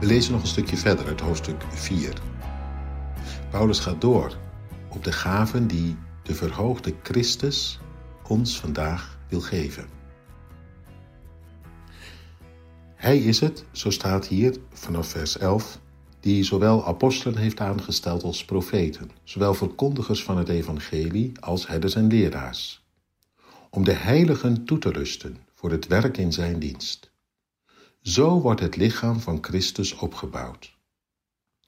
We lezen nog een stukje verder uit hoofdstuk 4. Paulus gaat door op de gaven die de verhoogde Christus ons vandaag wil geven. Hij is het, zo staat hier vanaf vers 11, die zowel apostelen heeft aangesteld als profeten, zowel verkondigers van het evangelie als herders en leraars, om de heiligen toe te rusten voor het werk in zijn dienst. Zo wordt het lichaam van Christus opgebouwd,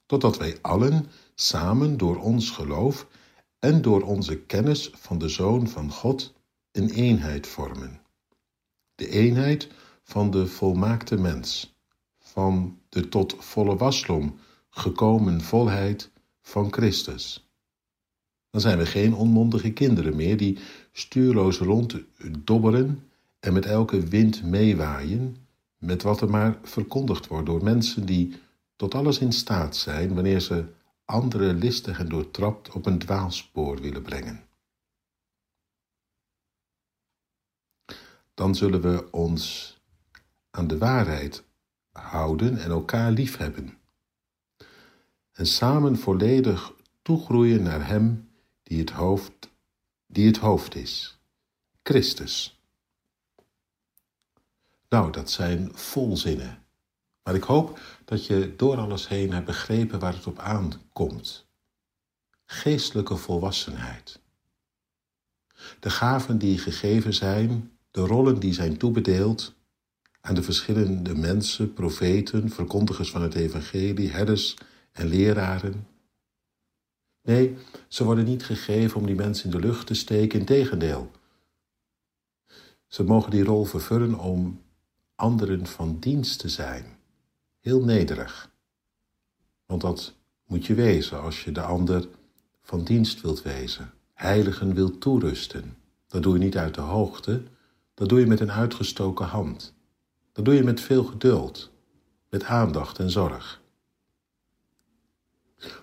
totdat wij allen samen door ons geloof en door onze kennis van de Zoon van God een eenheid vormen. De eenheid van de volmaakte mens, van de tot volle wasdom gekomen volheid van Christus. Dan zijn we geen onmondige kinderen meer die stuurloos ronddobberen en met elke wind meewaaien, met wat er maar verkondigd wordt door mensen die tot alles in staat zijn wanneer ze anderen listig en doortrapt op een dwaalspoor willen brengen. Dan zullen we ons aan de waarheid houden en elkaar liefhebben. En samen volledig toegroeien naar Hem die het hoofd, die het hoofd is, Christus. Nou, dat zijn volzinnen. Maar ik hoop dat je door alles heen hebt begrepen waar het op aankomt. Geestelijke volwassenheid. De gaven die gegeven zijn, de rollen die zijn toebedeeld aan de verschillende mensen, profeten, verkondigers van het evangelie, herders en leraren. Nee, ze worden niet gegeven om die mensen in de lucht te steken, integendeel. Ze mogen die rol vervullen om anderen van dienst te zijn. Heel nederig. Want dat moet je wezen als je de ander van dienst wilt wezen. Heiligen wilt toerusten. Dat doe je niet uit de hoogte, dat doe je met een uitgestoken hand. Dat doe je met veel geduld, met aandacht en zorg.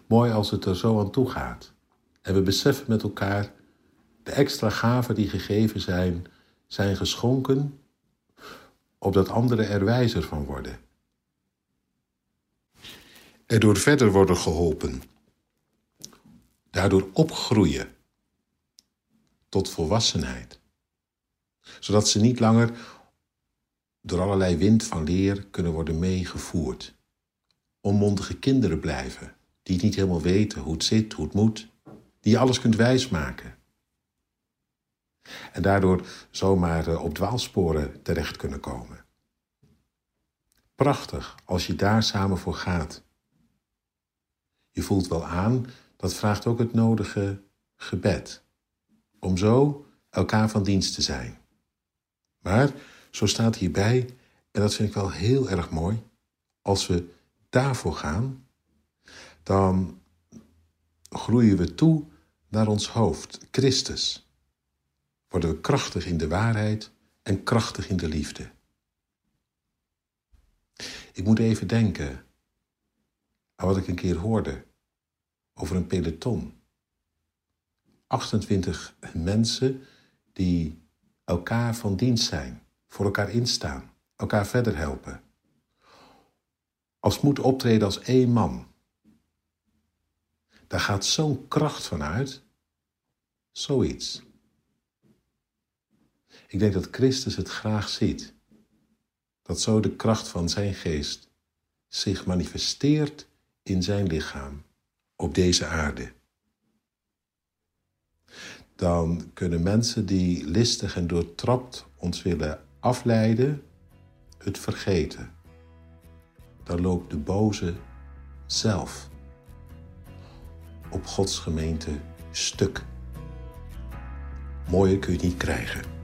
Mooi als het er zo aan toe gaat. En we beseffen met elkaar, de extra gaven die gegeven zijn, zijn geschonken, opdat anderen er wijzer van worden. Erdoor verder worden geholpen. Daardoor opgroeien tot volwassenheid. Zodat ze niet langer door allerlei wind van leer kunnen worden meegevoerd. Onmondige kinderen blijven, die niet helemaal weten hoe het zit, hoe het moet, die alles kunt wijsmaken. En daardoor zomaar eh, op dwaalsporen terecht kunnen komen. Prachtig als je daar samen voor gaat. Je voelt wel aan, dat vraagt ook het nodige gebed. Om zo elkaar van dienst te zijn. Maar, zo staat hierbij, en dat vind ik wel heel erg mooi, als we daarvoor gaan, dan groeien we toe naar ons hoofd, Christus. Worden we krachtig in de waarheid en krachtig in de liefde. Ik moet even denken aan wat ik een keer hoorde over een peloton. 28 mensen die elkaar van dienst zijn, voor elkaar instaan, elkaar verder helpen. Als moet optreden als één man. Daar gaat zo'n kracht van uit. Zoiets. Ik denk dat Christus het graag ziet. Dat zo de kracht van zijn geest zich manifesteert in zijn lichaam op deze aarde. Dan kunnen mensen die listig en doortrapt ons willen afleiden, het vergeten. Dan loopt de boze zelf op Gods gemeente stuk. Mooier kun je niet krijgen.